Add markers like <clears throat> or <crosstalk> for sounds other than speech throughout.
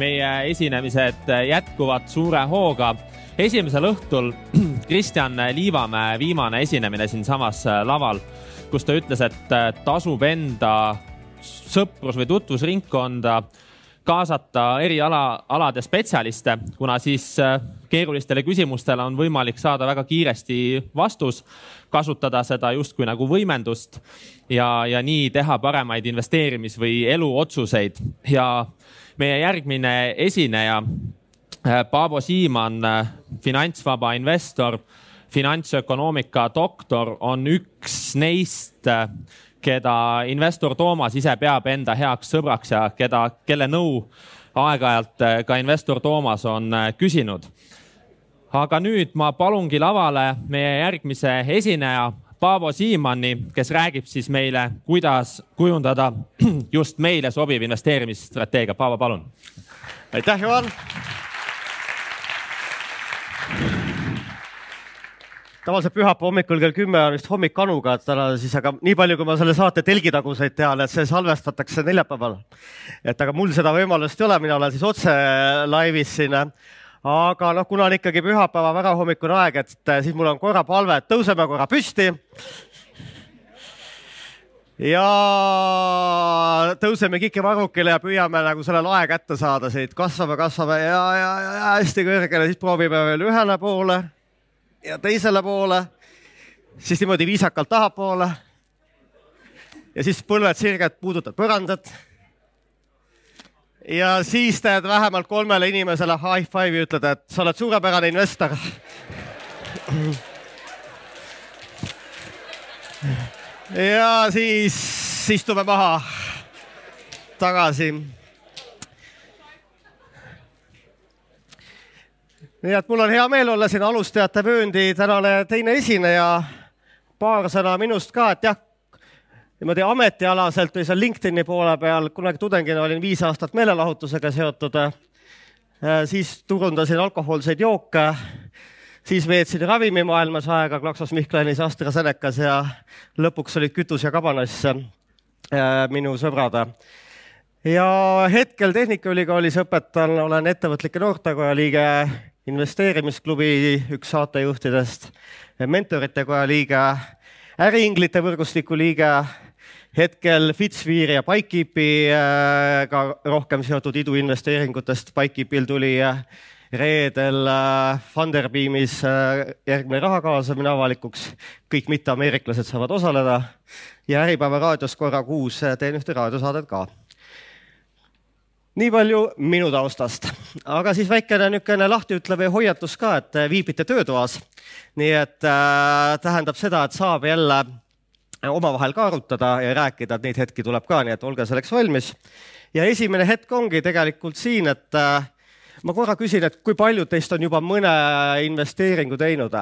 meie esinemised jätkuvad suure hooga. esimesel õhtul <clears throat> Kristjan Liivamäe viimane esinemine siinsamas laval, kus ta ütles, et tasub enda sõprus või tutvusringkonda kaasata eriala, alade spetsialiste, kuna siis keerulistele küsimustele on võimalik saada väga kiiresti vastus, kasutada seda justkui nagu võimendust ja, ja nii teha paremaid investeerimis- või eluotsuseid ja meie järgmine esineja, Paavo Siimann, finantsvaba investor, finantsökonoomika doktor, on üks neist, keda investor Toomas ise peab enda heaks sõbraks ja keda, kelle nõu aeg-ajalt ka investor Toomas on küsinud. Aga nüüd ma palungi lavale meie järgmise esineja, Paavo Siimanni, kes räägib siis meile, kuidas kujundada <clears throat> just meile sobiv investeerimisstrateegia. Paavo, palun. aitäh, Juhan. tavaliselt pühapäeva hommikul kell kümme on vist hommik Anuga, et täna siis, aga nii palju, kui ma selle saate telgitaguseid tean, et see salvestatakse neljapäeval. et aga mul seda võimalust ei ole, mina olen siis otse laivis siin aga noh, kuna on ikkagi pühapäeva varahommikune aeg, et siis mul on korra palve, et tõuseme korra püsti. ja tõuseme kikevarrukile ja püüame nagu selle lae kätte saada siit, kasvame, kasvame ja, ja, ja, hästi kõrgele, siis proovime veel ühele poole ja teisele poole, siis niimoodi viisakalt tahapoole. ja siis põlved sirged puudutavad põrandat ja siis teed vähemalt kolmele inimesele high five'i, ütled, et sa oled suurepärane investor. ja siis istume maha tagasi. nii et mul on hea meel olla siin alustajate vööndi tänane teine esineja. paar sõna minust ka, et jah niimoodi ametialaselt või seal LinkedIni poole peal, kunagi tudengina olin viis aastat meelelahutusega seotud. Äh, siis turundasin alkohoolseid jooke, siis veetsin ravimimaailmas aega GlaxoSmithKline'is, AstraZenecas ja lõpuks olid Kütus ja Kabanas äh, minu sõbrad. ja hetkel Tehnikaülikoolis õpetan, olen ettevõtlike noortekoja liige, investeerimisklubi üks saatejuhtidest, mentorite koja liige, äriinglite võrgustiku liige hetkel Fitzweeri ja Bikekeepiga äh, rohkem seotud iduinvesteeringutest. Bikekeepil tuli äh, reedel äh, Funderbeamis järgmine raha kaasamine avalikuks. kõik mitteameeriklased saavad osaleda ja Äripäeva raadios korra kuus teen ühte raadiosaadet ka nii palju minu taustast, aga siis väikene niisugune lahtiütlev hoiatus ka, et viibite töötoas. nii et äh, tähendab seda, et saab jälle omavahel ka arutada ja rääkida, et neid hetki tuleb ka, nii et olge selleks valmis. ja esimene hetk ongi tegelikult siin, et äh, ma korra küsin, et kui paljud teist on juba mõne investeeringu teinud?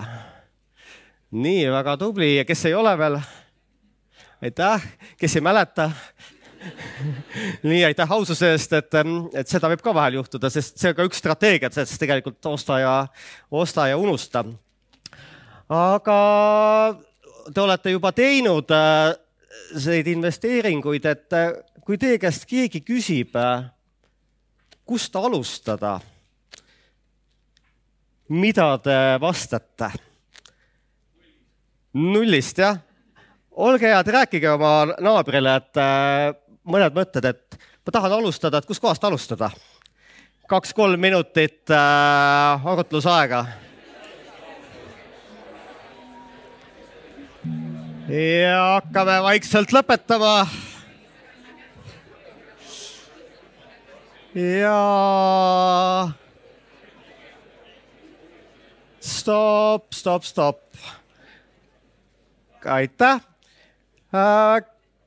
nii, väga tubli ja kes ei ole veel? aitäh, kes ei mäleta? <laughs> nii, aitäh aususe eest, et, et seda võib ka vahel juhtuda, sest see on ka üks strateegia, sest tegelikult osta ja, osta ja unusta. aga te olete juba teinud äh, neid investeeringuid, et äh, kui teie käest keegi küsib, äh, kust alustada, mida te vastate? nullist, jah? olge head, rääkige oma naabrile, et mõned mõtted, et ma tahan alustada, et kuskohast alustada? kaks-kolm minutit äh, arutlusaega ja hakkame vaikselt lõpetama. ja stopp, stopp, stopp. aitäh. Äh,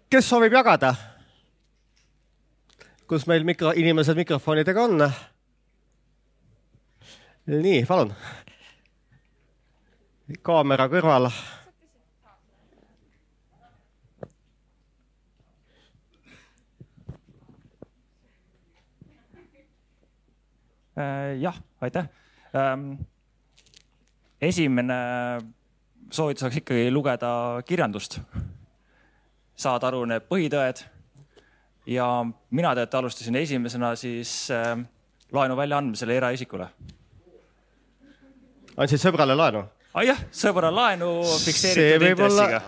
kes soovib jagada? kus meil mikro, inimesed mikrofonidega on? nii, palun. kaamera kõrval jah, aitäh. Ähm, esimene soovitus oleks ikkagi lugeda kirjandust, saada aru need põhitõed. ja mina tegelikult alustasin esimesena siis äh, laenu väljaandmisele eraisikule. andsid sõbrale laenu? ah jah, sõbra laenu fikseeritud intressiga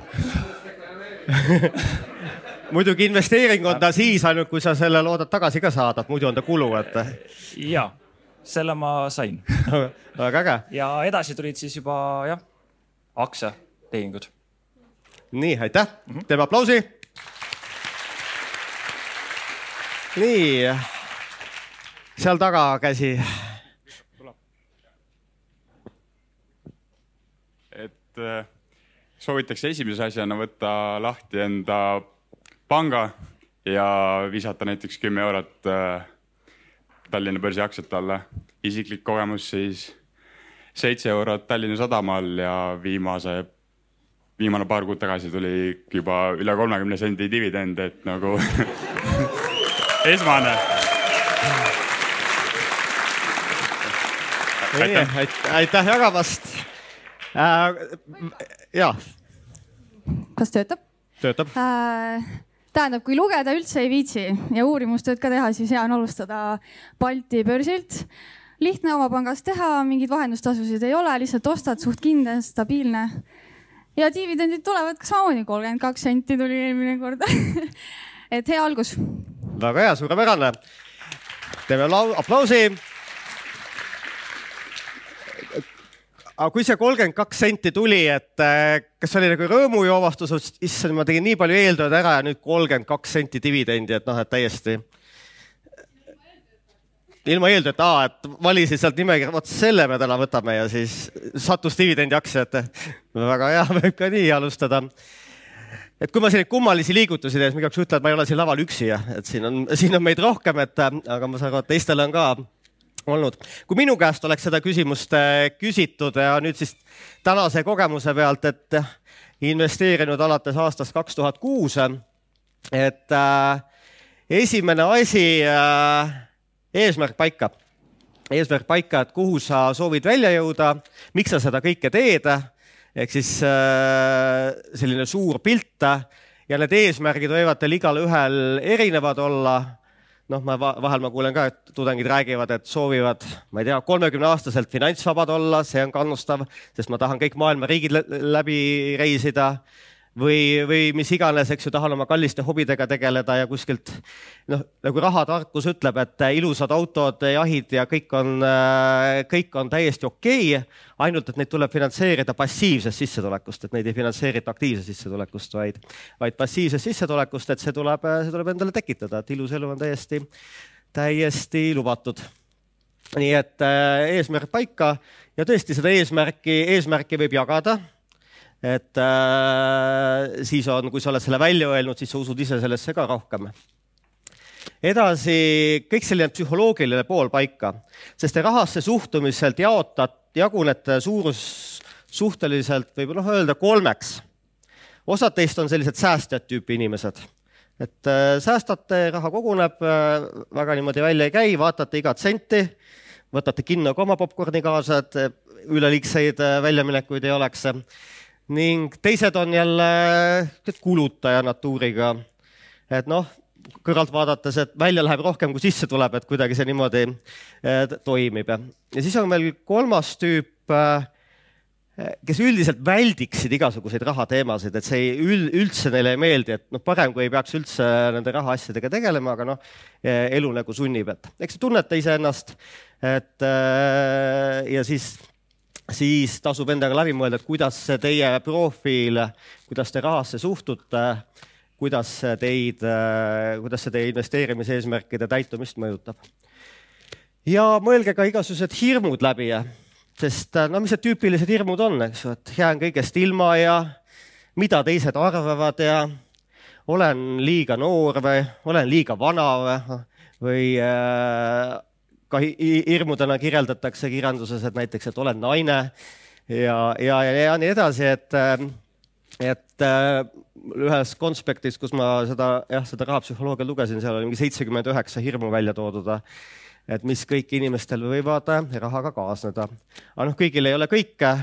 <laughs> muidugi investeering on ta siis ainult, kui sa selle loodad tagasi ka saada, muidu on ta kulu, et. ja, selle ma sain <laughs> väga äge. ja edasi tulid siis juba jah, aktsiatehingud. nii, aitäh mm, -hmm. teeme aplausi. nii, seal taga käsi. et äh, soovitakse esimese asjana võtta lahti enda panga ja visata näiteks kümme eurot äh, Tallinna börsi aktsiate alla. isiklik kogemus siis seitse eurot Tallinna Sadamal ja viimase, viimane paar kuud tagasi tuli juba üle kolmekümne sendi dividend, et nagu <laughs> esmane. aitäh, aitäh jagamast äh,. ja. kas töötab? töötab äh, tähendab, kui lugeda üldse ei viitsi ja uurimustööd ka teha, siis hea on alustada Balti börsilt. lihtne oma pangast teha, mingeid vahendustasusid ei ole, lihtsalt ostad suht kindel, stabiilne. ja dividendid tulevad ka samamoodi, kolmkümmend kaks senti tuli eelmine kord <laughs> et hea algus. väga hea, suurepärane. teeme aplausi aga kui see kolmkümmend kaks senti tuli, et äh, kas oli nagu rõõmujoovastus, issand, ma tegin nii palju eeltööd ära ja nüüd kolmkümmend kaks senti dividendi, et noh, et täiesti. ilma eeltööta, et valisid sealt nimekirja, vot selle me täna võtame ja siis sattus dividendi aktsia ette. väga hea, võib ka nii alustada et kui ma selliseid kummalisi liigutusi teen, siis ma igaks juhuks ütlen, et ma ei ole siin laval üksi ja et siin on, siin on meid rohkem, et aga ma saan aru, et teistel on ka olnud. kui minu käest oleks seda küsimust äh, küsitud ja nüüd siis tänase kogemuse pealt, et investeerinud alates aastast kaks tuhat kuus, et äh, esimene asi äh,, eesmärk paika, eesmärk paika, et kuhu sa soovid välja jõuda, miks sa seda kõike teed, ehk siis äh, selline suur pilt ja need eesmärgid võivad teil igalühel erinevad olla noh, ma vahel ma kuulen ka, et tudengid räägivad, et soovivad, ma ei tea, kolmekümne aastaselt finantsvabad olla, see on kannustav, sest ma tahan kõik maailma riigid läbi reisida või, või mis iganes, eks ju, tahan oma kalliste hobidega tegeleda ja kuskilt noh, nagu rahatarkus ütleb, et ilusad autod, jahid ja kõik on, kõik on täiesti okei okay,. ainult, et neid tuleb finantseerida passiivsest sissetulekust, et neid ei finantseerita aktiivsest sissetulekust, vaid, vaid passiivsest sissetulekust, et see tuleb, see tuleb endale tekitada, et ilus elu on täiesti, täiesti lubatud nii et äh, eesmärk paika ja tõesti seda eesmärki, eesmärki võib jagada et äh, siis on, kui sa oled selle välja öelnud, siis sa usud ise sellesse ka rohkem. edasi kõik selline psühholoogiline pool paika, sest te rahasse suhtumiselt jaotad, jagunete suurus suhteliselt võib noh öelda kolmeks. osad teist on sellised säästjad tüüpi inimesed, et äh, säästate, raha koguneb äh,, väga niimoodi välja ei käi, vaatate igat senti, võtate kinno ka oma popkorni kaasa, et üleliigseid äh, väljaminekuid ei oleks ning teised on jälle kulutaja natuuriga. et noh, kõrvalt vaadates, et välja läheb rohkem, kui sisse tuleb, et kuidagi see niimoodi eh, toimib. ja siis on veel kolmas tüüp, eh, kes üldiselt väldiksid igasuguseid rahateemasid, et see ei, üldse neile ei meeldi, et noh, parem kui ei peaks üldse nende rahaasjadega tegelema, aga noh, eh, elu nagu sunnib, et eks te tunnete iseennast, et ja siis siis tasub endaga läbi mõelda, et kuidas see teie profiil, kuidas te rahasse suhtute, kuidas teid, kuidas see teie investeerimiseesmärkide täitumist mõjutab. ja mõelge ka igasugused hirmud läbi, sest no mis need tüüpilised hirmud on, eks ju, et jään kõigest ilma ja mida teised arvavad ja olen liiga noor või olen liiga vana või, või äh, ka hirmudena kirjeldatakse kirjanduses, et näiteks, et olen naine ja, ja, ja, nii edasi, et, et äh, ühes konspektis, kus ma seda, jah, seda rahapsühholoogia lugesin, seal oli mingi seitsekümmend üheksa hirmu välja toodud et mis kõik inimestel võivad rahaga kaasneda. aga noh, kõigil ei ole kõike.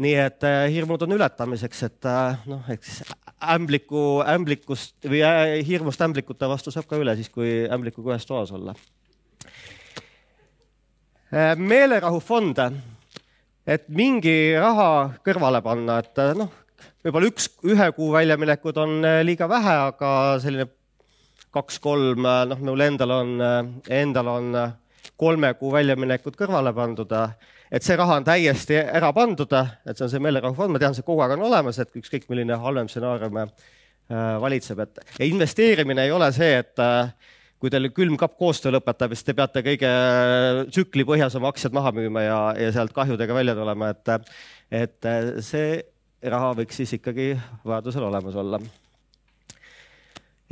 nii et äh, hirmud on ületamiseks, et äh, noh, eks ämbliku, ämblikust või hirmust ämblikute vastu saab ka üle siis, kui ämblikuga ühes toas olla Äh, meelerahufond, et mingi raha kõrvale panna, et äh, noh, võib-olla üks, ühe kuu väljaminekud on äh, liiga vähe, aga selline kaks-kolm, noh, mul endal on, endal on kolme kuu väljaminekud kõrvale pandud. et see raha on täiesti ära pandud, et see on see meelerahufond, ma tean, see kogu aeg on olemas, et ükskõik milline halvem stsenaarium valitseb, et investeerimine ei ole see, et kui teil külmkapp koostöö lõpetab, siis te peate kõige tsükli põhjas oma aktsiad maha müüma ja, ja sealt kahjudega välja tulema, et, et see raha võiks siis ikkagi vajadusel olemas olla.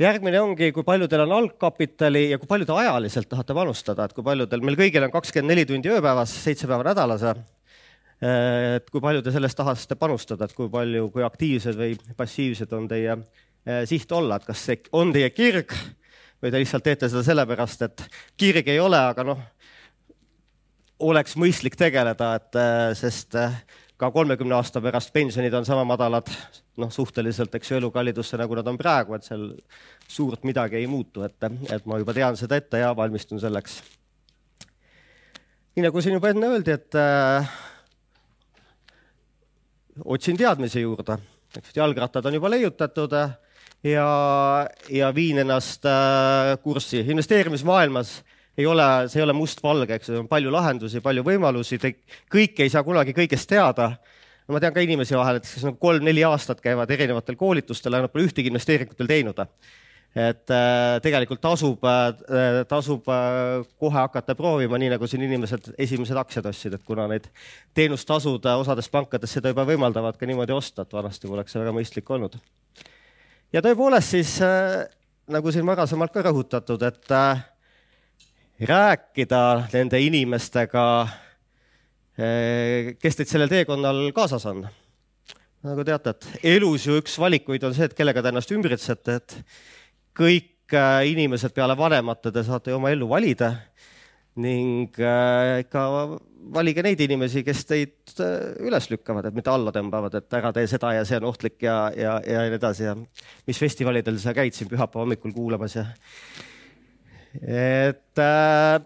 järgmine ongi, kui palju teil on algkapitali ja kui palju te ajaliselt tahate panustada, et kui palju teil, meil kõigil on kakskümmend neli tundi ööpäevas, seitse päeva nädalas. et kui palju te sellest tahate panustada, et kui palju, kui aktiivsed või passiivsed on teie eh, siht olla, et kas see on teie kirg või te lihtsalt teete seda sellepärast, et kirg ei ole, aga noh, oleks mõistlik tegeleda, et äh, sest äh, ka kolmekümne aasta pärast pensionid on sama madalad, noh, suhteliselt, eks ju, elukallidusse, nagu nad on praegu, et seal suurt midagi ei muutu, et, et ma juba tean seda ette ja valmistun selleks. nii nagu siin juba enne öeldi, et äh, otsin teadmisi juurde, eks jalgrattad on juba leiutatud äh, ja, ja viin ennast äh, kurssi. investeerimismaailmas ei ole, see ei ole mustvalge, eks ju, on palju lahendusi, palju võimalusi, kõike ei saa kunagi kõigest teada. no ma tean ka inimesi vahel, et kes nagu kolm-neli aastat käivad erinevatel koolitustel, aga nad pole ühtegi investeeringut veel teinud. et äh, tegelikult tasub äh,, tasub äh, kohe hakata proovima, nii nagu siin inimesed esimesed aktsiad ostsid, et kuna need teenustasud äh, osades pankades seda juba võimaldavad ka niimoodi osta, et vanasti poleks see väga mõistlik olnud ja tõepoolest siis äh, nagu siin varasemalt ka rõhutatud, et äh, rääkida nende inimestega, äh, kes teid sellel teekonnal kaasas on. nagu teate, et elus ju üks valikuid on see, et kellega te ennast ümbritsete, et kõik inimesed peale vanemate te saate oma ellu valida ning ikka valige neid inimesi, kes teid äh, üles lükkavad, et mitte alla tõmbavad, et ära tee seda ja see on ohtlik ja, ja, ja nii edasi ja mis festivalidel sa käid siin pühapäeva hommikul kuulamas ja et äh,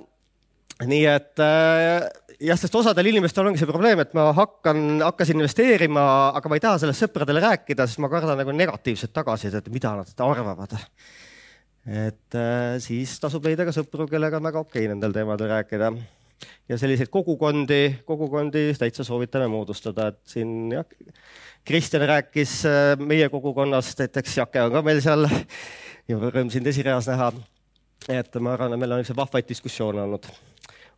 nii et äh, jah, sest osadel inimestel ongi see probleem, et ma hakkan, hakkasin investeerima, aga ma ei taha sellest sõpradele rääkida, sest ma kardan nagu negatiivset tagasisidet, mida nad arvavad. Et äh, siis tasub leida ka sõpru, kellega on väga okei okay nendel teemadel rääkida ja selliseid kogukondi, kogukondi täitsa soovitame moodustada, et siin jah, Kristjan rääkis äh, meie kogukonnast, näiteks Jake on ka meil seal ja rõõm sind esireas näha. et ma arvan, et meil on niisuguseid vahvaid diskussioone olnud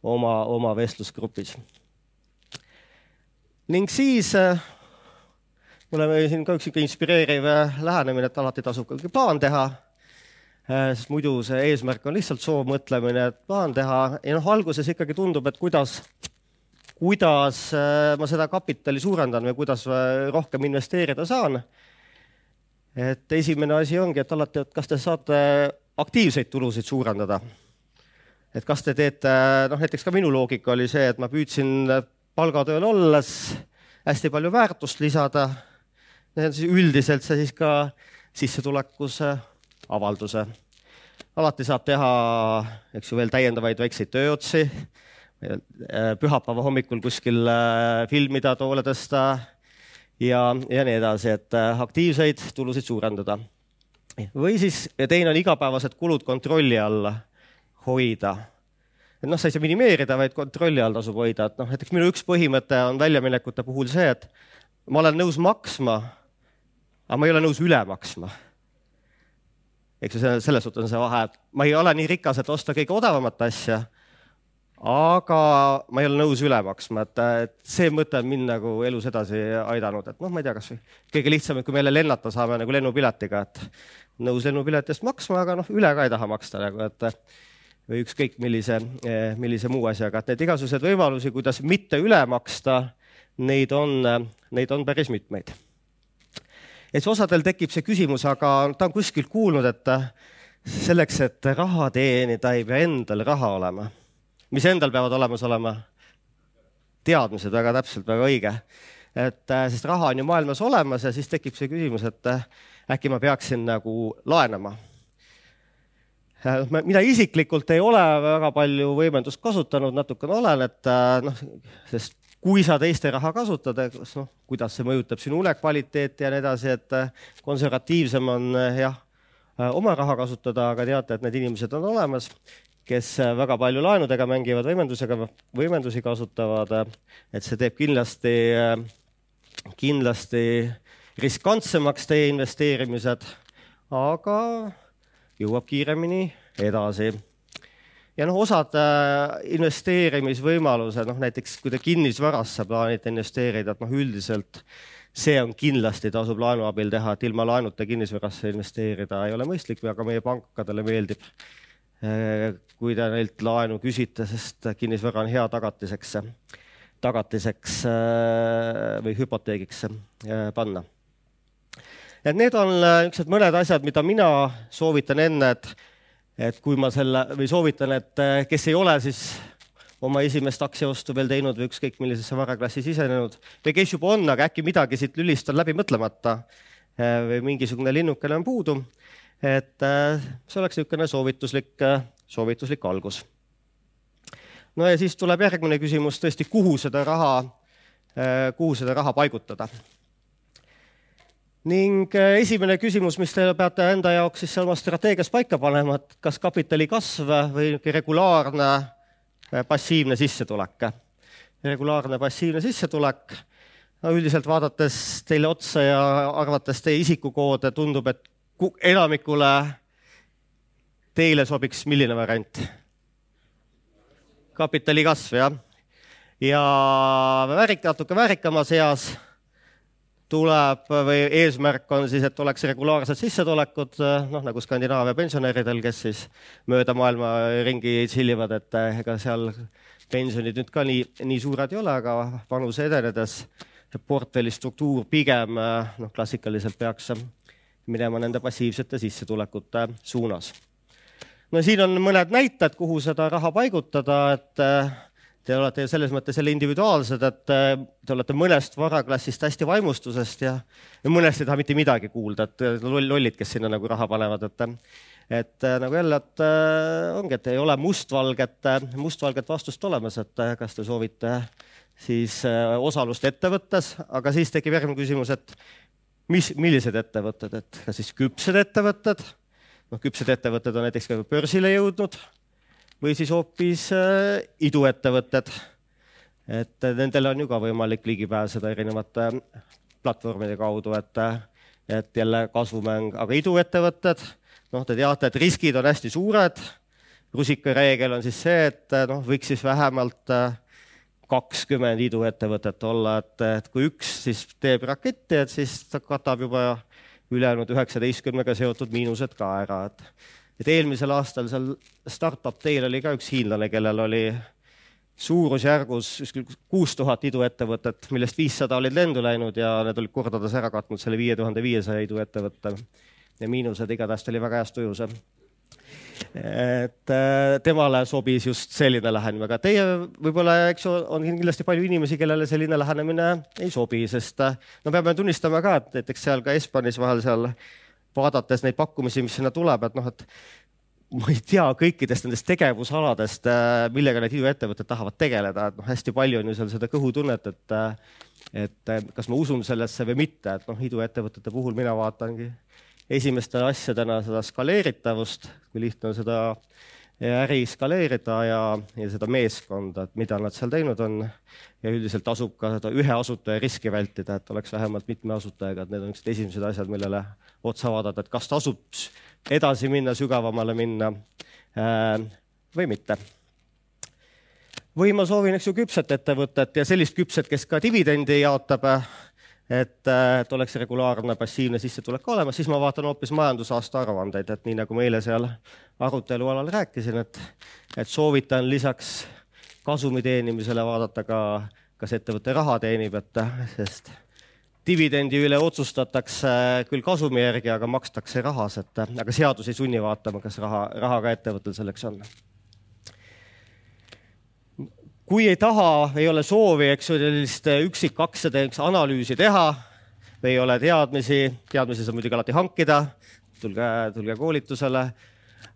oma, oma vestlusgrupis. ning siis äh, mul on siin ka üks sihuke inspireeriv äh, lähenemine, et alati tasub ka plaan teha sest muidu see eesmärk on lihtsalt soovmõtlemine, et plaan teha ja noh, alguses ikkagi tundub, et kuidas, kuidas äh, ma seda kapitali suurendan või kuidas äh, rohkem investeerida saan. et esimene asi ongi, et alati, et kas te saate aktiivseid tulusid suurendada. et kas te teete, noh näiteks ka minu loogika oli see, et ma püüdsin palgatööl olles hästi palju väärtust lisada. üldiselt see siis ka sissetulekus avalduse. alati saab teha, eks ju, veel täiendavaid väikseid tööotsi, äh, pühapäeva hommikul kuskil äh, filmida, toole tõsta ja, ja nii edasi, et äh, aktiivseid tulusid suurendada. või siis teine on igapäevased kulud kontrolli all hoida et noh, sa ei saa minimeerida, vaid kontrolli all tasub hoida, et noh, näiteks minu üks põhimõte on väljaminekute puhul see, et ma olen nõus maksma, aga ma ei ole nõus üle maksma eks ju, selles suhtes on see vahe, et ma ei ole nii rikas, et osta kõige odavamat asja. aga ma ei ole nõus üle maksma, et, et see mõte on mind nagu elus edasi aidanud, et noh, ma ei tea, kasvõi kõige lihtsam, et kui me jälle lennata saame nagu lennupiletiga, et nõus lennupileti eest maksma, aga noh, üle ka ei taha maksta nagu, et või ükskõik millise, millise muu asjaga, et neid igasuguseid võimalusi, kuidas mitte üle maksta, neid on, neid on päris mitmeid et osadel tekib see küsimus, aga ta on kuskilt kuulnud, et selleks, et raha teenida, ei pea endal raha olema. mis endal peavad olemas olema? teadmised, väga täpselt, väga õige. et sest raha on ju maailmas olemas ja siis tekib see küsimus, et äkki ma peaksin nagu laenama. mina isiklikult ei ole väga palju võimendust kasutanud, natukene olen, et äh, noh, sest kui sa teiste raha kasutad, noh, kuidas see mõjutab sinu unekvaliteeti ja nii edasi, et äh, konservatiivsem on jah, oma raha kasutada, aga teate, et need inimesed on olemas, kes väga palju laenudega mängivad, võimendusega, võimendusi kasutavad. et see teeb kindlasti, kindlasti riskantsemaks teie investeerimised, aga jõuab kiiremini edasi. Ja noh, osad äh, investeerimisvõimalused, noh näiteks kui te kinnisvarasse plaanite investeerida, et noh, üldiselt see on kindlasti tasub laenu abil teha, et ilma laenuta kinnisvarasse investeerida ei ole mõistlik, aga meie pankadele meeldib, äh, kui te neilt laenu küsite, sest kinnisvara on hea tagatiseks, tagatiseks äh, või hüpoteegiks panna. Et need on niisugused mõned asjad, mida mina soovitan enne, et, et kui ma selle või soovitan, et äh, kes ei ole siis oma esimest aktsiaostu veel teinud või ükskõik millisesse varaklassi sisenenud või kes juba on, aga äkki midagi siit lülist on läbi mõtlemata äh, või mingisugune linnukene on puudu. et see oleks niisugune soovituslik, soovituslik algus. no ja siis tuleb järgmine küsimus tõesti, kuhu seda raha, kuhu seda raha paigutada ning äh, esimene küsimus, mis te peate enda jaoks siis oma strateegias paika panema, et kas kapitali kasv või regulaarne äh, passiivne sissetulek. regulaarne passiivne sissetulek, no üldiselt vaadates teile otsa ja arvates teie isikukoode, tundub, et enamikule teile sobiks milline variant? kapitali kasv, jah. ja väärik, natuke väärikamas eas tuleb või eesmärk on siis, et oleks regulaarsed sissetulekud, noh nagu Skandinaavia pensionäridel, kes siis mööda maailma ringi tšillivad, et eh, ega seal pensionid nüüd ka nii, nii suured ei ole, aga vanuse edenedes portfelli struktuur pigem eh, noh, klassikaliselt peaks minema nende passiivsete sissetulekute suunas. no siin on mõned näited, kuhu seda raha paigutada, et eh, te olete selles mõttes jälle individuaalsed, et äh, te olete mõnest varaklassist hästi vaimustusest ja, ja mõnest ei taha mitte midagi kuulda, et äh, lollid, kes sinna nagu raha panevad, et et äh, nagu jälle, et ongi, et ei ole mustvalget, mustvalget vastust olemas, et kas te soovite siis osalust ettevõttes, aga siis tekib järgmine küsimus, et mis, millised ettevõtted, et kas siis küpsed ettevõtted, noh, küpsed ettevõtted on näiteks ka börsile jõudnud või siis hoopis äh, iduettevõtted. et nendel on ju ka võimalik ligi pääseda erinevate platvormide kaudu, et, et jälle kasvumäng, aga iduettevõtted, noh, te teate, et riskid on hästi suured. rusikareegel on siis see, et noh, võiks siis vähemalt äh, kakskümmend iduettevõtet olla, et, et kui üks siis teeb raketti, et siis ta katab juba ülejäänud üheksateistkümnega seotud miinused ka ära, et et eelmisel aastal seal startup Day'l oli ka üks hiinlane, kellel oli suurusjärgus kuus tuhat iduettevõtet, millest viissada olid lendu läinud ja need olid kordades ära katnud selle viie tuhande viiesaja iduettevõtte. ja miinused igatahes oli väga heas tujus. et äh, temale sobis just selline lähenemine, aga teie võib-olla, eks ju, on kindlasti palju inimesi, kellele selline lähenemine ei sobi, sest äh, no peame tunnistama ka, et näiteks seal ka Espoonis vahel seal vaadates neid pakkumisi, mis sinna tuleb, et noh, et ma ei tea kõikidest nendest tegevusaladest, äh, millega need iduettevõtted tahavad tegeleda, et noh, hästi palju on ju seal seda kõhutunnet, et äh, et äh, kas ma usun sellesse või mitte, et noh, iduettevõtete puhul mina vaatangi esimeste asjadena seda skaleeritavust, kui lihtne on seda äri skaleerida ja, ja seda meeskonda, et mida nad seal teinud on. ja üldiselt tasub ka seda ühe asutaja riski vältida, et oleks vähemalt mitme asutajaga, et need on niisugused esimesed asjad, millele otsa vaadata, et kas tasub edasi minna, sügavamale minna äh, või mitte. või ma soovin, eks ju, küpset ettevõtet ja sellist küpset, kes ka dividendi jaotab äh, et oleks regulaarne passiivne sissetulek olemas, siis ma vaatan hoopis majandusaasta aruandeid, et nii nagu ma eile seal arutelu alal rääkisin, et, et soovitan lisaks kasumi teenimisele vaadata ka, kas ettevõte raha teenib, et sest dividendi üle otsustatakse küll kasumi järgi, aga makstakse rahas, et aga seadus ei sunni vaatama, kas raha, raha ka ettevõttel selleks on kui ei taha, ei ole soovi, eks ju, sellist üksikaktsiade analüüsi teha või ei ole teadmisi, teadmisi saab muidugi alati hankida, tulge, tulge koolitusele.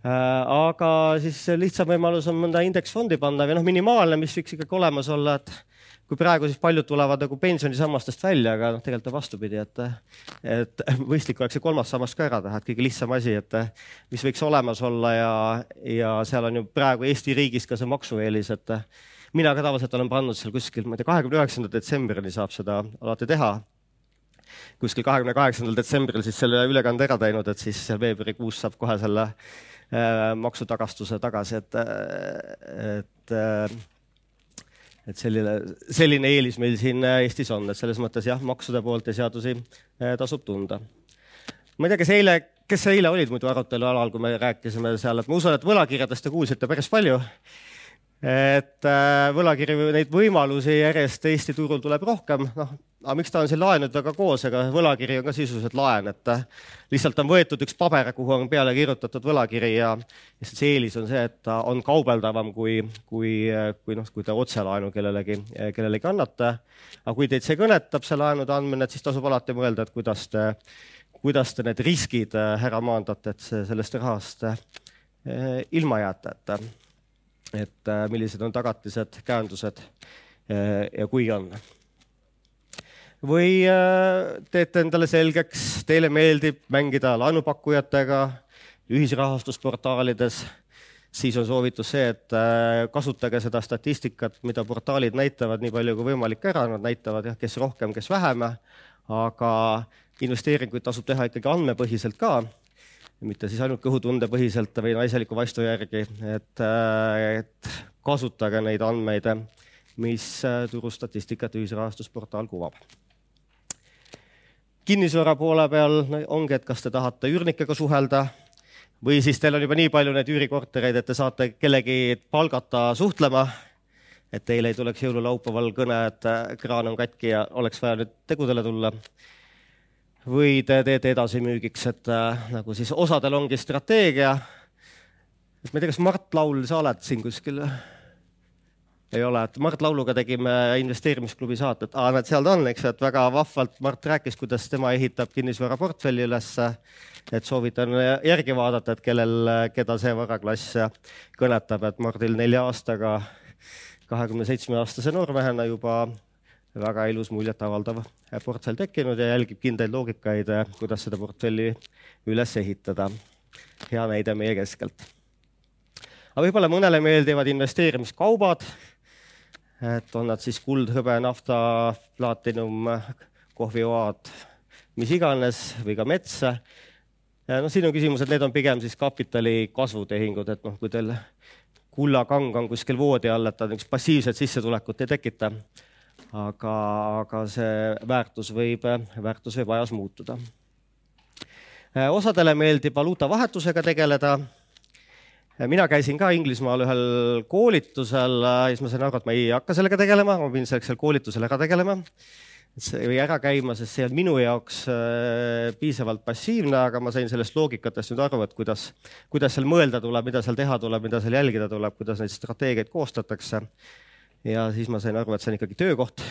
aga siis lihtsam võimalus on mõnda indeksfondi panna või noh, minimaalne, mis võiks ikkagi olemas olla, et kui praegu siis paljud tulevad nagu pensionisammastest välja, aga noh, tegelikult on vastupidi, et, et <laughs> mõistlik oleks see kolmas sammas ka ära teha, et kõige lihtsam asi, et mis võiks olemas olla ja, ja seal on ju praegu Eesti riigis ka see maksueelis, et mina ka tavaliselt olen pannud seal kuskil, ma ei tea, kahekümne üheksanda detsembrini saab seda alati teha. kuskil kahekümne kaheksandal detsembril siis selle ülekande ära teinud, et siis veebruarikuus saab kohe selle äh, maksutagastuse tagasi, et, et äh, et selline, selline eelis meil siin äh, Eestis on, et selles mõttes jah, maksude poolt ja seadusi äh, tasub tunda. ma ei tea, kes eile, kes eile olid muidu arutelu alal, kui me rääkisime seal, et ma usun, et võlakirjadest te kuulsite päris palju et äh, võlakirju, neid võimalusi järjest Eesti turul tuleb rohkem, noh, aga miks ta on siin laenudega koos, ega võlakiri on ka sisuliselt laen, et äh, lihtsalt on võetud üks paber, kuhu on peale kirjutatud võlakiri ja see eelis on see, et ta on kaubeldavam kui, kui, kui noh, kui te otselaenu kellelegi, kellelegi annate. aga kui teid see kõnetab, see laenude andmine, et siis tasub alati mõelda, et kuidas te, kuidas te need riskid äh, ära maandate, et sellest rahast ilma jääte, et et äh, millised on tagatised, käendused äh, ja kui on. või äh, teete endale selgeks, teile meeldib mängida laenupakkujatega ühisrahastusportaalides, siis on soovitus see, et kasutage seda statistikat, mida portaalid näitavad nii palju kui võimalik ära, nad näitavad jah, kes rohkem, kes vähem, aga investeeringuid tasub teha ikkagi andmepõhiselt ka mitte siis ainult kõhutundepõhiselt või naiseliku vaistu järgi, et, et kasutage neid andmeid, mis turustatistikat ühisrahastusportaal kuvab. kinnisvara poole peal ongi, et kas te tahate üürnikega suhelda või siis teil on juba nii palju neid üürikortereid, et te saate kellegi palgata suhtlema, et teil ei tuleks jõululaupäeval kõne, et kraan on katki ja oleks vaja nüüd tegudele tulla või te teete edasimüügiks, et äh, nagu siis osadel ongi strateegia. et ma ei tea, kas Mart Laul, sa oled siin kuskil? ei ole, et Mart Lauluga tegime investeerimisklubi saatet, aa, näed, seal ta on, eks ju, et väga vahvalt Mart rääkis, kuidas tema ehitab kinnisvaraportfelli ülesse. et soovitan järgi vaadata, et kellel, keda see varaklass kõnetab, et Mardil nelja aastaga, kahekümne seitsme aastase noormehena juba väga ilus muljetavaldav portfell tekkinud ja jälgib kindlaid loogikaid, kuidas seda portfelli üles ehitada. hea näide meie keskelt. aga võib-olla mõnele meeldivad investeerimiskaubad, et on nad siis kuld, hõbe, nafta, plaatinum, kohvioad, mis iganes või ka mets. noh, siin on küsimus, et need on pigem siis kapitali kasvutehingud, et noh, kui teil kullakang on kuskil voodi all, et ta niisugust passiivset sissetulekut ei tekita aga, aga see väärtus võib, väärtus võib ajas muutuda. osadele meeldib valuutavahetusega tegeleda. mina käisin ka Inglismaal ühel koolitusel ja siis ma sain aru, et ma ei hakka sellega tegelema, ma pidin selleks seal koolitusel ära tegelema või ära käima, sest see on minu jaoks äh, piisavalt passiivne, aga ma sain sellest loogikatest nüüd aru, et kuidas, kuidas seal mõelda tuleb, mida seal teha tuleb, mida seal jälgida tuleb, kuidas neid strateegiaid koostatakse ja siis ma sain aru, et see on ikkagi töökoht,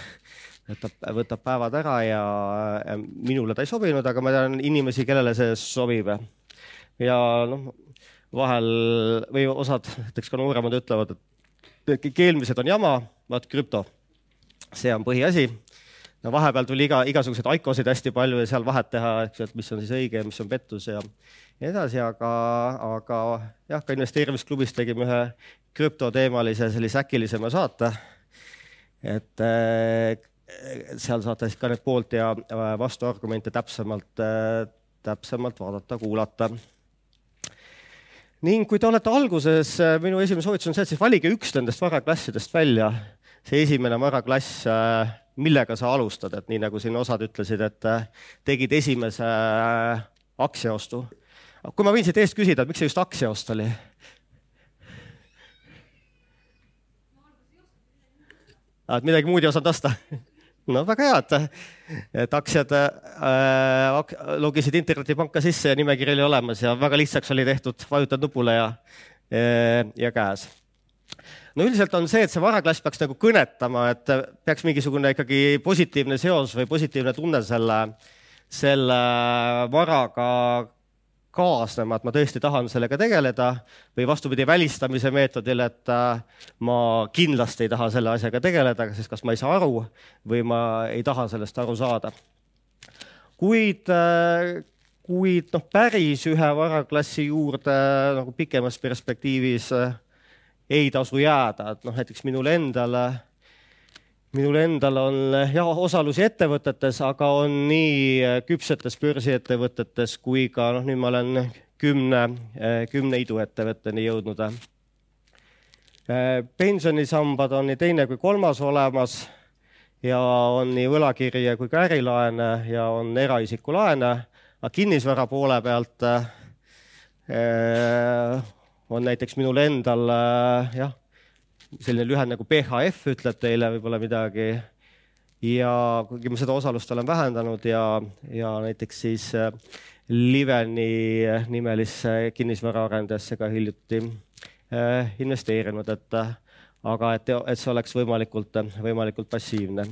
võtab, võtab päevad ära ja, ja minule ta ei sobinud, aga ma tean inimesi, kellele see sobib. ja noh, vahel või osad, näiteks ka nooremad ütlevad, et keelmised on jama, vaat krüpto, see on põhiasi. No vahepeal tuli iga, igasuguseid ICO-sid hästi palju ja seal vahet teha, eks ju, et mis on siis õige ja mis on pettus ja nii edasi, aga, aga jah, ka investeerimisklubis tegime ühe krüptoteemalise sellise äkilisema saate. et äh, seal saate siis ka need poolt ja vastuargumente täpsemalt äh,, täpsemalt vaadata, kuulata ning kui te olete alguses, äh, minu esimene soovitus on see, et siis valige üks nendest varaklassidest välja. see esimene varaklass, äh, millega sa alustad, et nii nagu siin osad ütlesid, et äh, tegid esimese aktsiaostu. kui ma võin siit eest küsida, et miks see just aktsiaost oli? Et midagi muud ei osanud osta <laughs> no väga hea, et, et aktsiad äh, logisid internetipanka sisse ja nimekiri oli olemas ja väga lihtsaks oli tehtud, vajutad nupule ja, ja käes. no üldiselt on see, et see varaklass peaks nagu kõnetama, et peaks mingisugune ikkagi positiivne seos või positiivne tunne selle, selle varaga kaasnema, et ma tõesti tahan sellega tegeleda või vastupidi välistamise meetodil, et äh, ma kindlasti ei taha selle asjaga tegeleda, sest kas ma ei saa aru või ma ei taha sellest aru saada. kuid, äh, kuid noh, päris ühe varaklassi juurde nagu pikemas perspektiivis ei tasu jääda, et noh, näiteks minul endal minul endal on jah osalusi ettevõtetes, aga on nii äh, küpsetes börsiettevõtetes kui ka noh, nüüd ma olen kümne, äh, kümne iduettevõtteni jõudnud. Pensionisambad on nii teine kui kolmas olemas ja on nii võlakirje kui ka ärilaene ja on eraisiku laene, aga kinnisvara poole pealt on näiteks minul endal jah selline lühend nagu PHF ütleb teile võib-olla midagi. ja kuigi ma seda osalust olen vähendanud ja, ja näiteks siis äh, Liveni nimelisse kinnisvaraarendajasse ka hiljuti äh, investeerinud, et aga et, et see oleks võimalikult, võimalikult passiivne.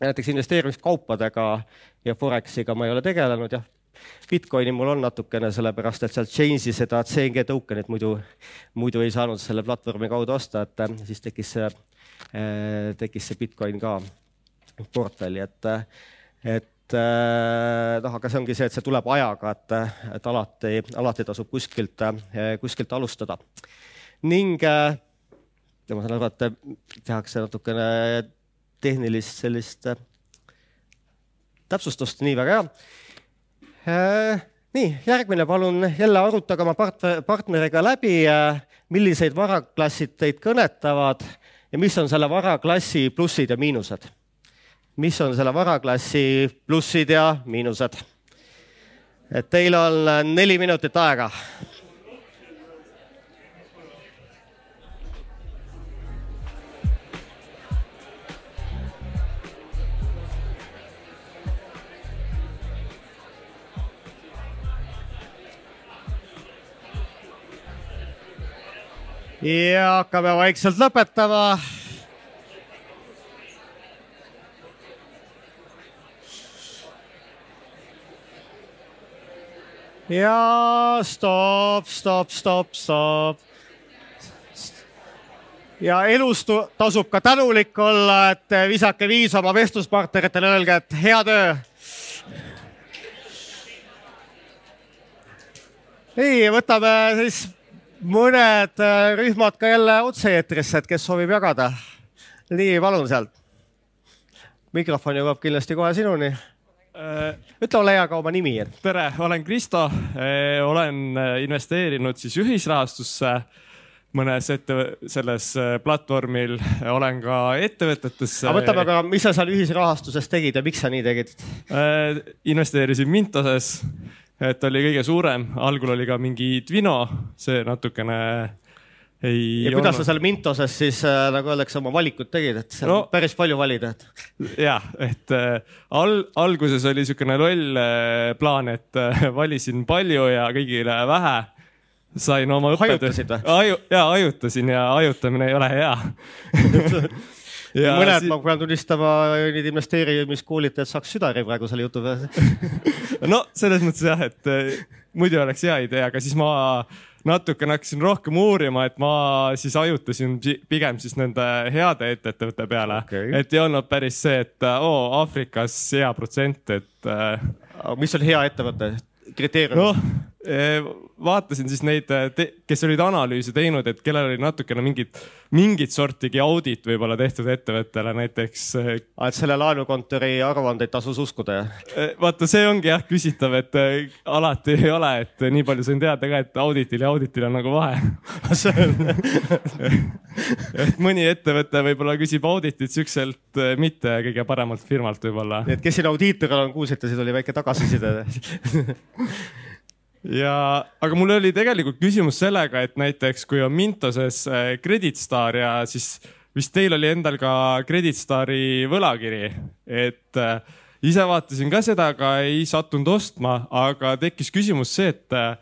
näiteks investeerimiskaupadega ja Forexiga ma ei ole tegelenud, jah, Bitcoini mul on natukene, sellepärast et sealt Change'i seda CNG tokenit muidu, muidu ei saanud selle platvormi kaudu osta, et äh, siis tekkis see, äh, tekkis see Bitcoin ka portfelli, et, et äh, noh, aga see ongi see, et see tuleb ajaga, et, et alati, alati tasub kuskilt, kuskilt alustada. ning ma saan aru, et tehakse natukene tehnilist sellist täpsustust, nii väga hea nii, järgmine, palun jälle arutage oma part-, partneriga läbi, äh, millised varaklassid teid kõnetavad ja mis on selle varaklassi plussid ja miinused. mis on selle varaklassi plussid ja miinused? et teil on neli minutit aega ja hakkame vaikselt lõpetama. ja stopp, stopp, stopp, stopp. ja elus tasub ka tänulik olla, et visake viis oma vestluspartneritele, öelge, et hea töö. nii, võtame siis mõned äh, rühmad ka jälle otse-eetrisse, et kes soovib jagada. nii, palun sealt. mikrofon jõuab kindlasti kohe sinuni. Äh, ütle ole hea ka oma nimi, tere, olen Kristo, äh, olen investeerinud siis ühisrahastusse mõnes ette, selles platvormil, olen ka ettevõtetes. aga võtame ka, mis sa seal ühisrahastuses tegid ja miks sa nii tegid? investeerisin Mintoses et oli kõige suurem, algul oli ka mingi Twino, see natukene ei. ja olnud. kuidas sa seal Mintoses siis äh, nagu öeldakse, oma valikud tegid, et seal no, on päris palju valida, et. jah, et äh, al-, alguses oli niisugune loll äh, plaan, et äh, <laughs> valisin palju ja kõigile vähe. sain oma õppetöö. hajutasid või? Aju-, jaa, hajutasin ja hajutamine ei ole hea Ja <laughs> <laughs> mõned si, ma pean tunnistama, need investeerimiskoolitajad saaks südari praegu selle jutu peale <laughs> no selles mõttes jah, et eh, muidu oleks hea idee, aga siis ma natukene hakkasin rohkem uurima, et ma siis hajutasin pigem siis nende heade ettevõtete peale okay., et ei olnud päris see, et oo Aafrikas hea protsent, et. Eh, mis on hea ettevõte? kriteerium? eh, vaatasin siis neid, kes olid analüüse teinud, et kellel oli natukene mingit, mingit sortigi audit võib-olla tehtud ettevõttele näiteks. Eh, et selle laenukontori aruandeid tasus uskuda, jah? vaata, see ongi jah küsitav, et alati ei ole, et nii palju sain teada ka, et auditil ja auditil on nagu vahe <laughs> <laughs> et mõni ettevõte võib-olla küsib auditit siukselt mitte kõige paremalt firmalt võib-olla. nii et kes siin audiitoril on, kuulsite, siis oli väike tagasiside <laughs> ja, aga mul oli tegelikult küsimus sellega, et näiteks kui on Mintoses äh, Credit Star ja siis vist teil oli endal ka Credit Stari võlakiri, et äh, ise vaatasin ka seda, aga ei sattunud ostma, aga tekkis küsimus see, et äh,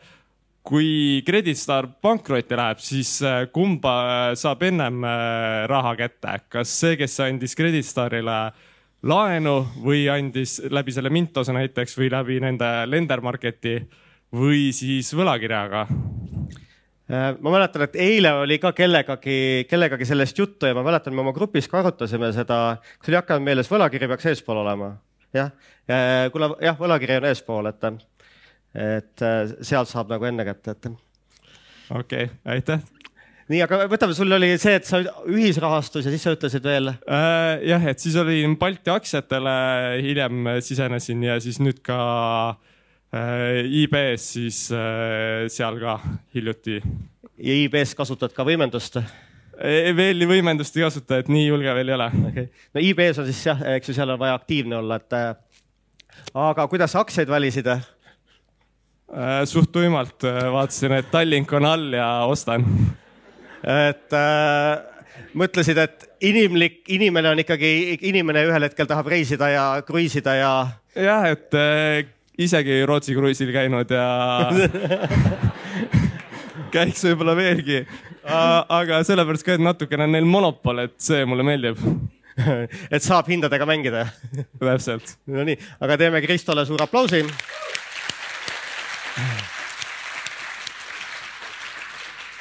kui Credit Star pankrotti läheb, siis kumba saab ennem raha kätte, kas see, kes andis Credit Starile laenu või andis läbi selle Mintose näiteks või läbi nende lender market'i või siis võlakirjaga Äh, ma mäletan, et eile oli ka kellegagi, kellegagi sellest juttu ja ma mäletan, me oma grupis ka arutasime seda, kas oli hakanud meeles, võlakiri peaks eespool olema. jah, kuule jah, võlakiri on eespool, et, et äh, sealt saab nagu enne kätte, et. okei okay,, aitäh. nii, aga võtame, sul oli see, et sa ühisrahastus ja siis sa ütlesid veel äh,. jah, et siis olin Balti aktsiatele, hiljem sisenesin ja siis nüüd ka äh, Äh, IB-s siis äh, seal ka hiljuti. ja IB-s kasutad ka võimendust? Veel võimendust ei kasuta, et nii julge veel ei ole okay.. no IB-s on siis jah, eks ju, seal on vaja aktiivne olla, et äh, aga kuidas aktsiaid valisid? suht tuimalt vaatasin, et Tallink on all ja ostan. et äh, mõtlesid, et inimlik, inimene on ikkagi inimene, ühel hetkel tahab reisida ja kruiisida ja. jah, et isegi Rootsi kruiisil käinud ja <laughs> käiks võib-olla veelgi. aga sellepärast ka, et natukene on neil monopol, et see mulle meeldib <laughs> et saab hindadega mängida täpselt. Nonii, aga teeme Kristole suure aplausi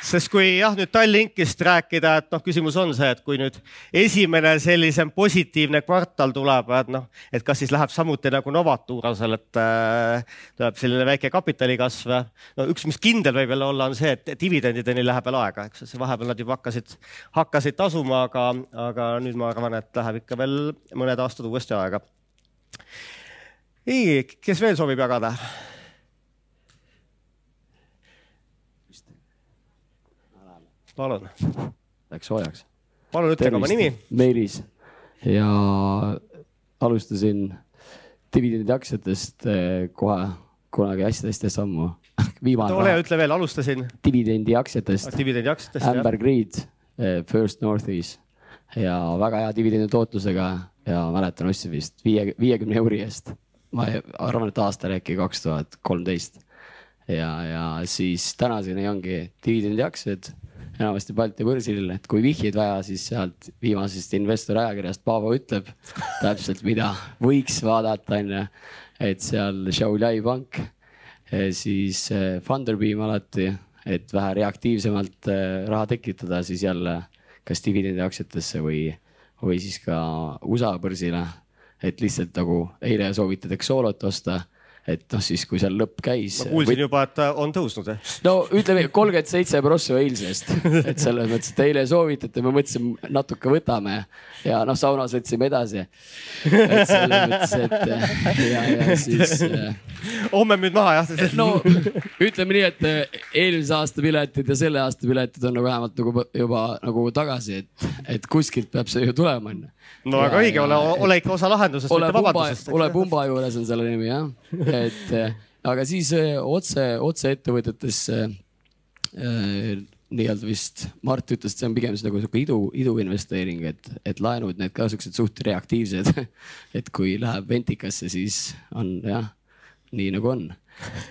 sest kui jah, nüüd Tallinkist rääkida, et noh, küsimus on see, et kui nüüd esimene sellisem positiivne kvartal tuleb, et noh, et kas siis läheb samuti nagu Novaturasel, et äh, tuleb selline väike kapitalikasv. no üks, mis kindel võib jälle olla, on see, et dividendideni läheb veel aega, eks see vahepeal nad juba hakkasid, hakkasid tasuma, aga, aga nüüd ma arvan, et läheb ikka veel mõned aastad uuesti aega. nii, kes veel soovib jagada? Palun. Läks soojaks. palun ütle ka oma nimi. Meelis ja alustasin dividendiaktsiatest eh, kohe kunagi hästi-hästi sammu. <laughs> viimane. ole ja ütle veel, alustasin. dividendiaktsiatest. dividendiaktsiatest. Amber Greed, eh, First Northis ja väga hea dividendi tootlusega ja mäletan, ostsin vist viie, viiekümne euri eest. ma arvan, et aastal äkki kaks tuhat kolmteist ja, ja siis tänaseni ongi dividendiaktsiad enamasti Balti börsil, et kui vihjeid vaja, siis sealt viimasest investori ajakirjast Paavo ütleb täpselt, mida võiks vaadata, onju. et seal Šiauliai pank, eh, siis Funderbeam alati, et vähe reaktiivsemalt eh, raha tekitada, siis jälle kas dividendiaktsiatesse või, või siis ka USA börsile. et lihtsalt nagu eile soovitad Exolot osta et noh, siis kui seal lõpp käis. ma kuulsin või... juba, et on tõusnud. no ütleme kolmkümmend seitse prossa eilsest, <laughs> et selles mõttes, et eile soovitate, me mõtlesime natuke võtame ja noh, saunas võtsime edasi. et selles mõttes, et ja, ja siis. Äh, homme müüd maha jah? no ütleme nii, et äh, eelmise aasta piletid ja selle aasta piletid on nagu vähemalt nagu juba nagu tagasi, et, et kuskilt peab see ju tulema onju no väga õige, ole, ole ikka osa lahendusest, mitte vabadusest. ole pumba juures on selle nimi jah, <laughs> et eh, aga siis eh, otse, otse ettevõtetesse äh, nii-öelda vist Mart ütles, et see on pigem nagu sihuke idu, iduinvesteering, et, et laenud need ka siuksed suht reaktiivsed <laughs> et kui läheb ventikasse, siis on jah, nii nagu on.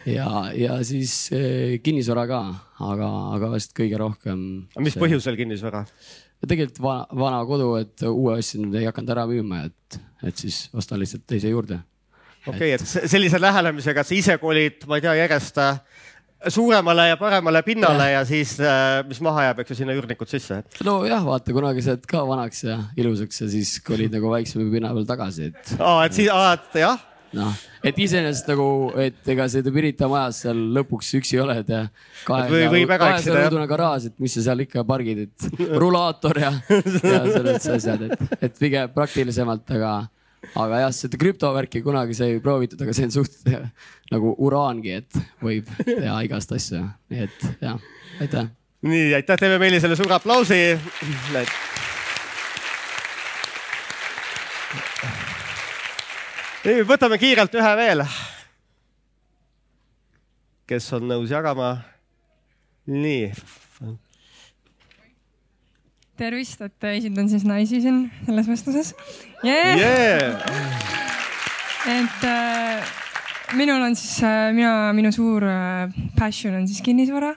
ja, ja siis äh, kinnisvara ka, aga, aga vast kõige rohkem. mis see... põhjusel kinnisvara? tegelikult vana, vana kodu, et uue asja nüüd ei hakanud ära müüma, et, et siis ostan lihtsalt teise juurde. Okei okay,, et sellise lähenemisega sa ise kolid, ma ei tea, järjest äh, suuremale ja paremale pinnale ja, ja siis, äh, mis maha jääb, eks ju, sinna üürnikud sisse. nojah, vaata kunagi saad ka vanaks ja ilusaks ja siis kolid nagu väiksema pinna peal tagasi, et. aa, et siis, et jah noh, et iseenesest nagu, et ega seda Pirita majas seal lõpuks üksi oled ja kahe, kahesaja garaaž, et mis sa seal ikka pargid, et rulaator ja, ja <laughs> sellised asjad, et, et pigem praktilisemalt, aga, aga jah, seda krüptovärki kunagi sai proovitud, aga see on suht nagu uraangi, et võib teha igast asju, nii et jah, aitäh. nii, aitäh, teeme Meelisele suure aplausi nii, võtame kiirelt ühe veel. kes on nõus jagama? nii. Tervist, et esindan siis naisi siin selles vestluses yeah!. Yeah! et äh, minul on siis äh,, mina, minu suur äh, passion on siis kinnisvara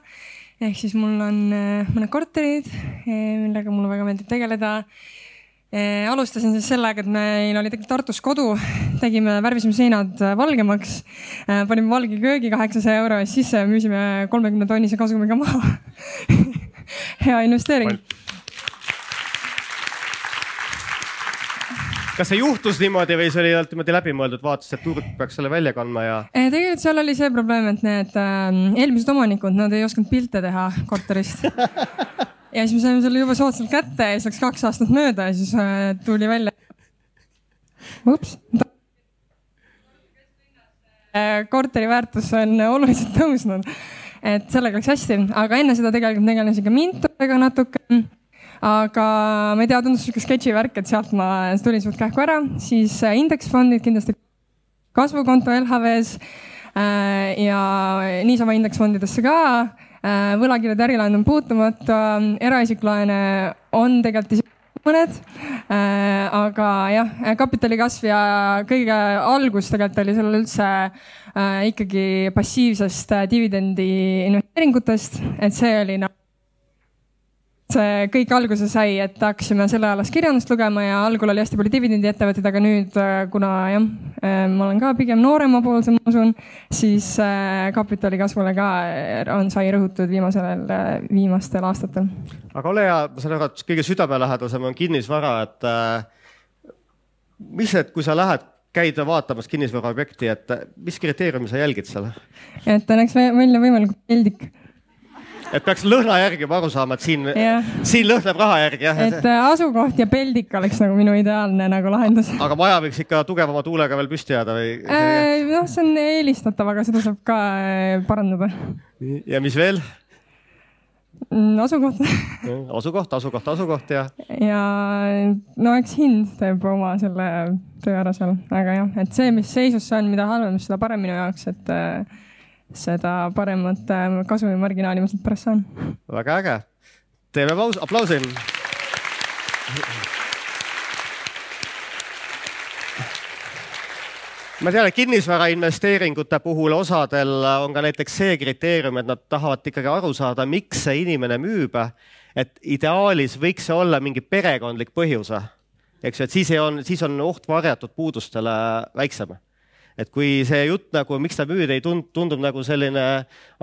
ehk siis mul on äh, mõned korterid, äh, millega mulle väga meeldib tegeleda Eh, alustasin siis sellega, et meil oli tegelikult Tartus kodu, tegime, värvisime seinad äh, valgemaks, panime valge köögi kaheksasaja euro eest sisse ja müüsime kolmekümne tonnise kasumiga maha <laughs> hea investeering. Kas see juhtus niimoodi või see oli niimoodi läbimõeldud, vaatasid, et turg peaks selle välja kandma ja? Tegelikult seal oli see probleem, et need äh, eelmised omanikud, nad ei osanud pilte teha korterist <laughs> ja siis me saime selle juba soodsalt kätte ja siis läks kaks aastat mööda ja siis äh, tuli välja. ups. Äh, korteri väärtus on oluliselt tõusnud, et sellega läks hästi, aga enne seda tegelikult tegelesin ka Mintoga natuke. Aga ma ei tea, tundus sihuke sketši värk, et sealt ma tulin suht kähku ära, siis äh, indeksfondid kindlasti, kasvukonto LHV-s ja niisama indeksfondidesse ka. Äh, võlakirjade ärilaen on puutumatu, eraisiklaene on tegelikult mõned. Äh,. aga jah, kapitali kasv ja kõige algus tegelikult oli sellel üldse äh, ikkagi passiivsest äh, dividendi investeeringutest, et see oli nagu see kõik alguse sai, et hakkasime sellealast kirjandust lugema ja algul oli hästi palju dividendiettevõtteid, aga nüüd, äh, kuna jah, äh, ma olen ka pigem nooremapoolsem, ma usun, siis äh, kapitali kasvule ka on, sai rõhutud viimasel, viimastel aastatel. aga ole hea, ma saan aru, et kõige südamelähedasem on kinnisvara, et mis, et kui sa lähed käid vaatamas kinnisvaraobjekti, et mis kriteeriumi sa jälgid seal? et ta näeks välja võimalikult peldik et peaks lõhna järgi juba aru saama, et siin, siin lõhnab raha järgi jah. et äh, asukoht ja peldik oleks nagu minu ideaalne nagu lahendus. aga maja võiks ikka tugevama tuulega veel püsti jääda või? Äh, noh, see on eelistatav, aga seda saab ka äh, parandada. ja mis veel? Mm, asukoht asukoht, asukoht, asukoht ja. ja no eks hind teeb oma selle töö ära seal, aga jah, et see, mis seisus see on, mida halvem, seda parem minu jaoks, et seda paremat äh, kasumimarginaali ma sealt pärast saan. väga äge, teeme paus, aplausi. ma tean, et kinnisvarainvesteeringute puhul osadel on ka näiteks see kriteerium, et nad tahavad ikkagi aru saada, miks see inimene müüb. et ideaalis võiks see olla mingi perekondlik põhjus, eks ju, et siis ei on, siis on oht varjatud puudustele väiksem et kui see jutt nagu, miks ta müüd, ei tund-, tundub nagu selline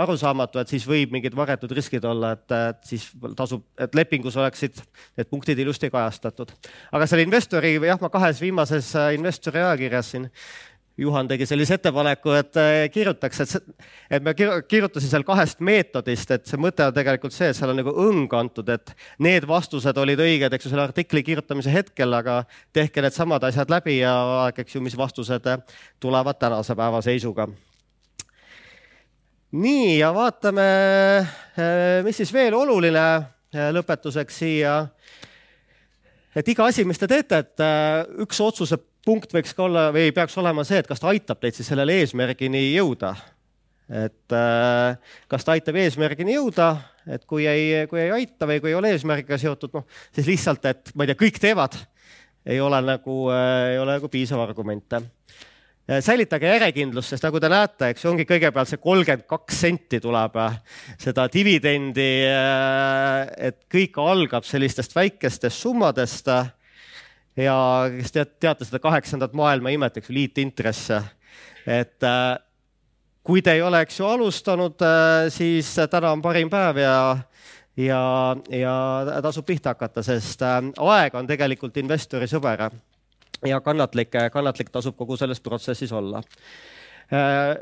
arusaamatu, et siis võib mingid varjatud riskid olla, et, et siis tasub, et lepingus oleksid need punktid ilusti kajastatud. aga selle investori, jah, ma kahes viimases äh, investori ajakirjas siin Juhan tegi sellise ettepaneku, et äh, kirjutaks, et, et me kirjutasin seal kahest meetodist, et see mõte on tegelikult see, et seal on nagu õng antud, et need vastused olid õiged, eks ju, selle artikli kirjutamise hetkel, aga tehke needsamad asjad läbi ja vaadake, eks ju, mis vastused tulevad tänase päeva seisuga. nii ja vaatame, äh, mis siis veel oluline äh, lõpetuseks siia et iga asi, mis te teete, et üks otsuse punkt võiks ka olla või peaks olema see, et kas ta aitab teid siis sellele eesmärgini jõuda. et äh, kas ta aitab eesmärgini jõuda, et kui ei, kui ei aita või kui ei ole eesmärgiga seotud, noh siis lihtsalt, et ma ei tea, kõik teevad, ei ole nagu äh,, ei ole nagu piisav argument äh, säilitage järjekindlust, sest nagu te näete, eks ongi kõigepealt see kolmkümmend kaks senti tuleb seda dividendi, et kõik algab sellistest väikestest summadest ja kes teate, teate seda kaheksandat maailma imet, eks ju, liitintresse. et äh, kui te ei ole, eks ju, alustanud, äh, siis täna on parim päev ja, ja, ja tasub pihta hakata, sest äh, aeg on tegelikult investori sõber ja kannatlik, kannatlik tasub kogu selles protsessis olla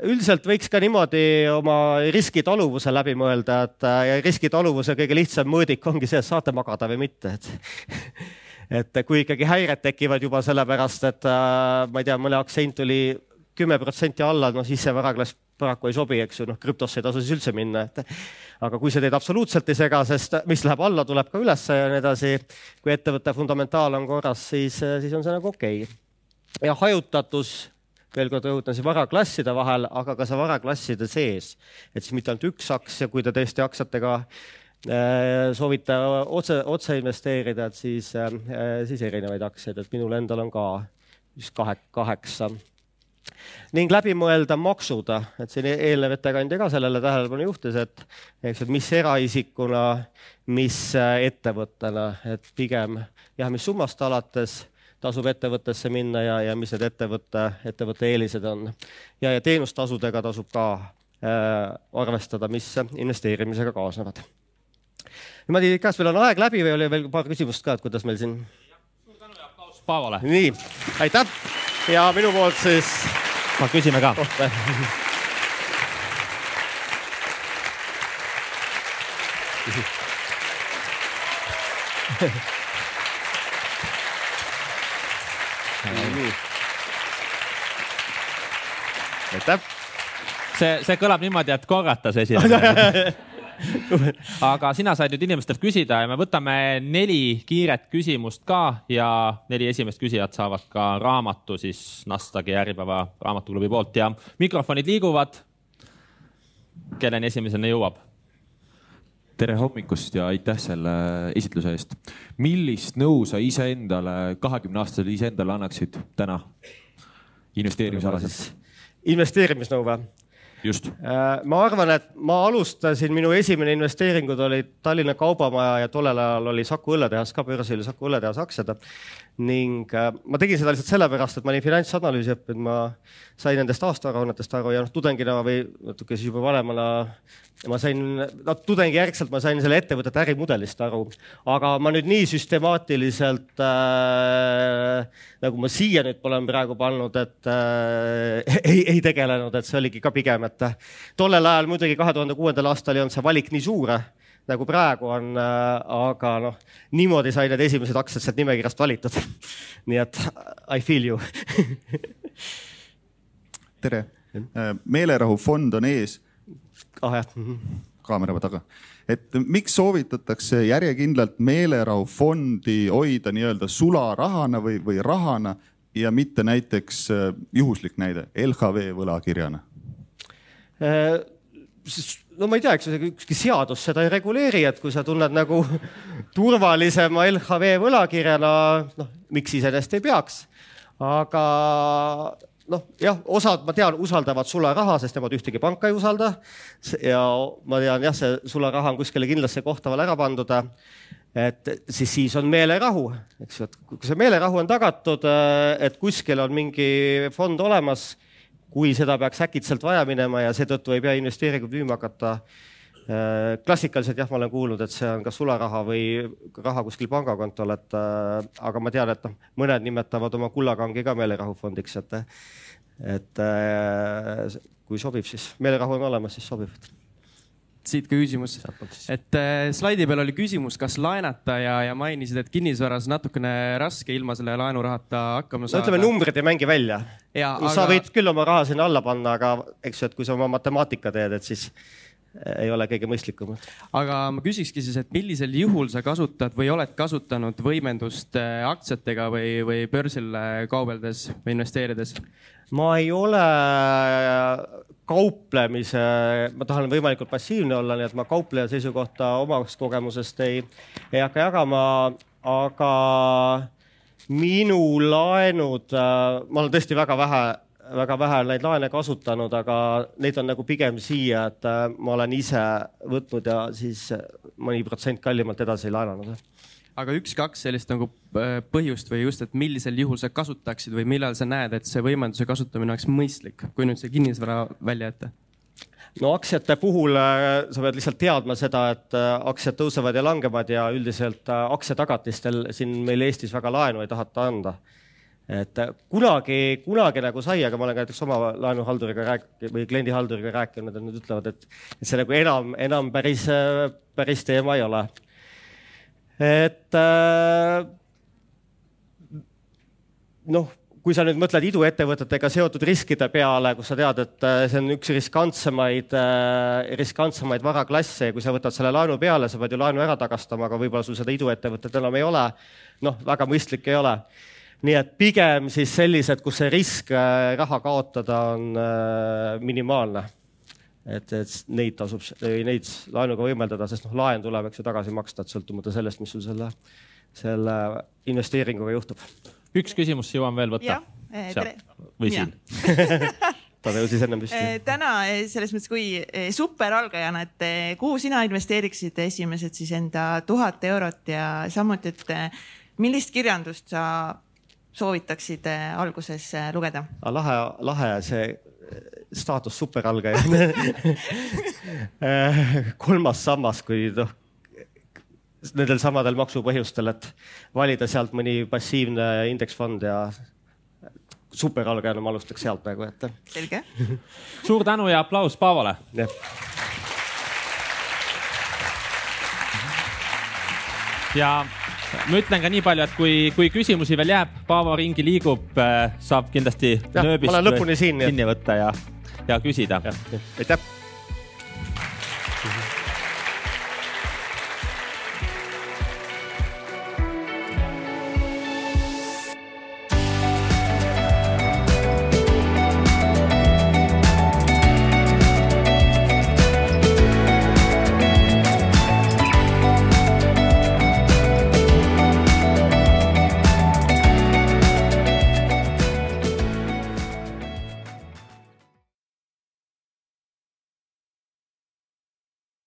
üldiselt võiks ka niimoodi oma riskitaluvuse läbi mõelda, et riskitaluvuse kõige lihtsam mõõdik ongi see, et saate magada või mitte, et <laughs> et kui ikkagi häired tekivad juba sellepärast, et äh, ma ei tea, mõne aktsia hind tuli kümme protsenti alla, no siis see varaklass paraku ei sobi, eks ju, noh, krüptosse ei tasu siis üldse minna, et aga kui see teid absoluutselt ei sega, sest mis läheb alla, tuleb ka ülesse ja nii edasi. kui ettevõtte fundamentaal on korras, siis, siis on see nagu okei okay.. ja hajutatus, veel kord rõhutan, siis varaklasside vahel, aga ka see varaklasside sees, et siis mitte ainult üks aktsia, kui te tõesti aktsiatega Äh, soovite otse, otse investeerida, et siis, äh, siis erinevaid aktsiaid, et minul endal on ka vist kahe, kaheksa. ning läbi mõelda maksud, et siin eelnev ettekandja ka sellele tähelepanu juhtis, et eks, et mis eraisikuna, mis ettevõttena, et pigem jah, mis summast alates tasub ettevõttesse minna ja, ja mis need ettevõtte, ettevõtte eelised on. ja, ja teenustasudega tasub ka äh, arvestada, mis investeerimisega kaasnevad. Niimoodi, kas meil on aeg läbi või oli veel paar küsimust ka, et kuidas meil siin? suur tänu ja aplaus Paavale. nii, aitäh ja minu poolt siis. ma küsime ka. aitäh. see, see kõlab niimoodi, et korratas esineja <laughs> aga sina said nüüd inimestelt küsida ja me võtame neli kiiret küsimust ka ja neli esimest küsijat saavad ka raamatu siis Nastagi Äripäeva raamatuklubi poolt ja mikrofonid liiguvad. kelleni esimesena jõuab? tere hommikust ja aitäh selle esitluse eest. millist nõu sa iseendale, kahekümne aastasele iseendale annaksid täna investeerimisalaselt? investeerimisnõu või? Just. Äh, ma arvan, et ma alustasin, minu esimene investeeringud olid Tallinna Kaubamaja ja tollel ajal oli Saku õlletehas ka börsil, Saku õlletehase aktsiad. Ning äh, ma tegin seda lihtsalt sellepärast, et ma olin finantsanalüüsi õppinud, ma sain nendest aastaaruannetest aru ja noh, tudengina või natuke siis juba vanemana ma sain, no tudengijärgselt ma sain selle ettevõtete ärimudelist aru, aga ma nüüd nii süstemaatiliselt äh, nagu ma siia nüüd olen praegu pannud, et äh, ei, ei tegelenud, et see oligi ka pigem, et tollel ajal muidugi kahe tuhande kuuendal aastal ei olnud see valik nii suur nagu praegu on äh,, aga noh, niimoodi sai need esimesed aktsiad sealt nimekirjast valitud. <laughs> Nii et I feel you. <laughs> Tere, äh, meelerahufond on ees. Ah jah -hmm. kaamera taga, et miks soovitatakse järjekindlalt meelerahufondi hoida nii-öelda sularahana või, või rahana ja mitte näiteks äh, juhuslik näide LHV võlakirjana? Äh,? No ma ei tea, eks ükski seadus seda ei reguleeri, et kui sa tunned nagu <laughs> turvalisema LHV võlakirjana, noh, miks iseenesest ei peaks. aga noh, jah, osad ma tean, usaldavad sularaha, sest nemad ühtegi panka ei usalda. ja ma tean jah, see sularaha on kuskile kindlasse kohta veel ära pandud. et siis, siis on meelerahu, eks ju, et kui see meelerahu on tagatud, et kuskil on mingi fond olemas, kui seda peaks äkitselt vaja minema ja seetõttu ei pea investeeringuid müüma hakata klassikaliselt jah, ma olen kuulnud, et see on kas sularaha või raha kuskil pangakontol, et äh, aga ma tean, et noh, mõned nimetavad oma kullakangi ka meelerahufondiks, et et äh, kui sobib, siis meelerahu on olemas, siis sobib siit ka küsimus, et äh, slaidi peal oli küsimus, kas laenata ja, ja mainisid, et kinnisvaras natukene raske ilma selle laenurahata hakkama saada. no ütleme, numbrid ei mängi välja. sa aga... võid küll oma raha sinna alla panna, aga eks ju, et kui sa oma matemaatika teed, et siis ei ole kõige mõistlikum. aga ma küsikski siis, et millisel juhul sa kasutad või oled kasutanud võimendust äh, aktsiatega või, või börsil kaubeldes või investeerides? ma ei ole kauplemise, ma tahan võimalikult passiivne olla, nii et ma kaupleja seisukohta omast kogemusest ei, ei hakka jagama, aga minu laenud, ma olen tõesti väga vähe, väga vähe neid laene kasutanud, aga neid on nagu pigem siia, et ma olen ise võtnud ja siis mõni protsent kallimalt edasi laenanud aga üks-kaks sellist nagu äh, põhjust või just, et millisel juhul sa kasutaksid või millal sa näed, et see võimenduse kasutamine oleks mõistlik, kui nüüd see kinnisvara välja jätta? no aktsiate puhul äh, sa pead lihtsalt teadma seda, et äh, aktsiad tõusevad ja langevad ja üldiselt aktsiatagatistel siin meil Eestis väga laenu ei taheta anda. Et kunagi, kunagi nagu sai, aga ma olen ka näiteks oma laenuhalduriga rääkinud või kliendihalduriga rääkinud, et nad ütlevad, et see nagu enam, enam päris, päris teema ei ole et äh, noh, kui sa nüüd mõtled iduettevõtetega seotud riskide peale, kus sa tead, et äh, see on üks riskantsemaid, äh, riskantsemaid varaklasse ja kui sa võtad selle laenu peale, sa pead ju laenu ära tagastama, aga võib-olla sul seda iduettevõtet enam ei ole. noh, väga mõistlik ei ole. Nii et pigem siis sellised, kus see risk raha kaotada on minimaalne et, et neid tasub, neid laenuga võimeldada, sest noh, laen tuleb, eks ju, tagasi maksta, et sõltumata sellest, mis sul selle, selle investeeringuga juhtub. üks küsimus jõuan veel võtta. Eh, või siin? <laughs> ta tõusis ennem püsti. Eh, täna eh, selles mõttes, kui superalgajana, et kuhu sina investeeriksid esimesed siis enda tuhat eurot ja samuti, et millist kirjandust sa soovitaksid eh, alguses eh, lugeda? lahe, lahe see eh, staatus superalgaja. <laughs> <laughs> kolmas sammas, kui noh, nendel samadel maksupõhjustel, et valida sealt mõni passiivne indeksfond ja superalgajana ma alustaks sealt praegu, et. selge. <laughs> suur tänu ja aplaus Paavole. ja ma ütlen ka nii palju, et kui, kui küsimusi veel jääb, Paavo ringi liigub, saab kindlasti nööbist lõpuni siin, kinni võtta ja, ja küsida. aitäh.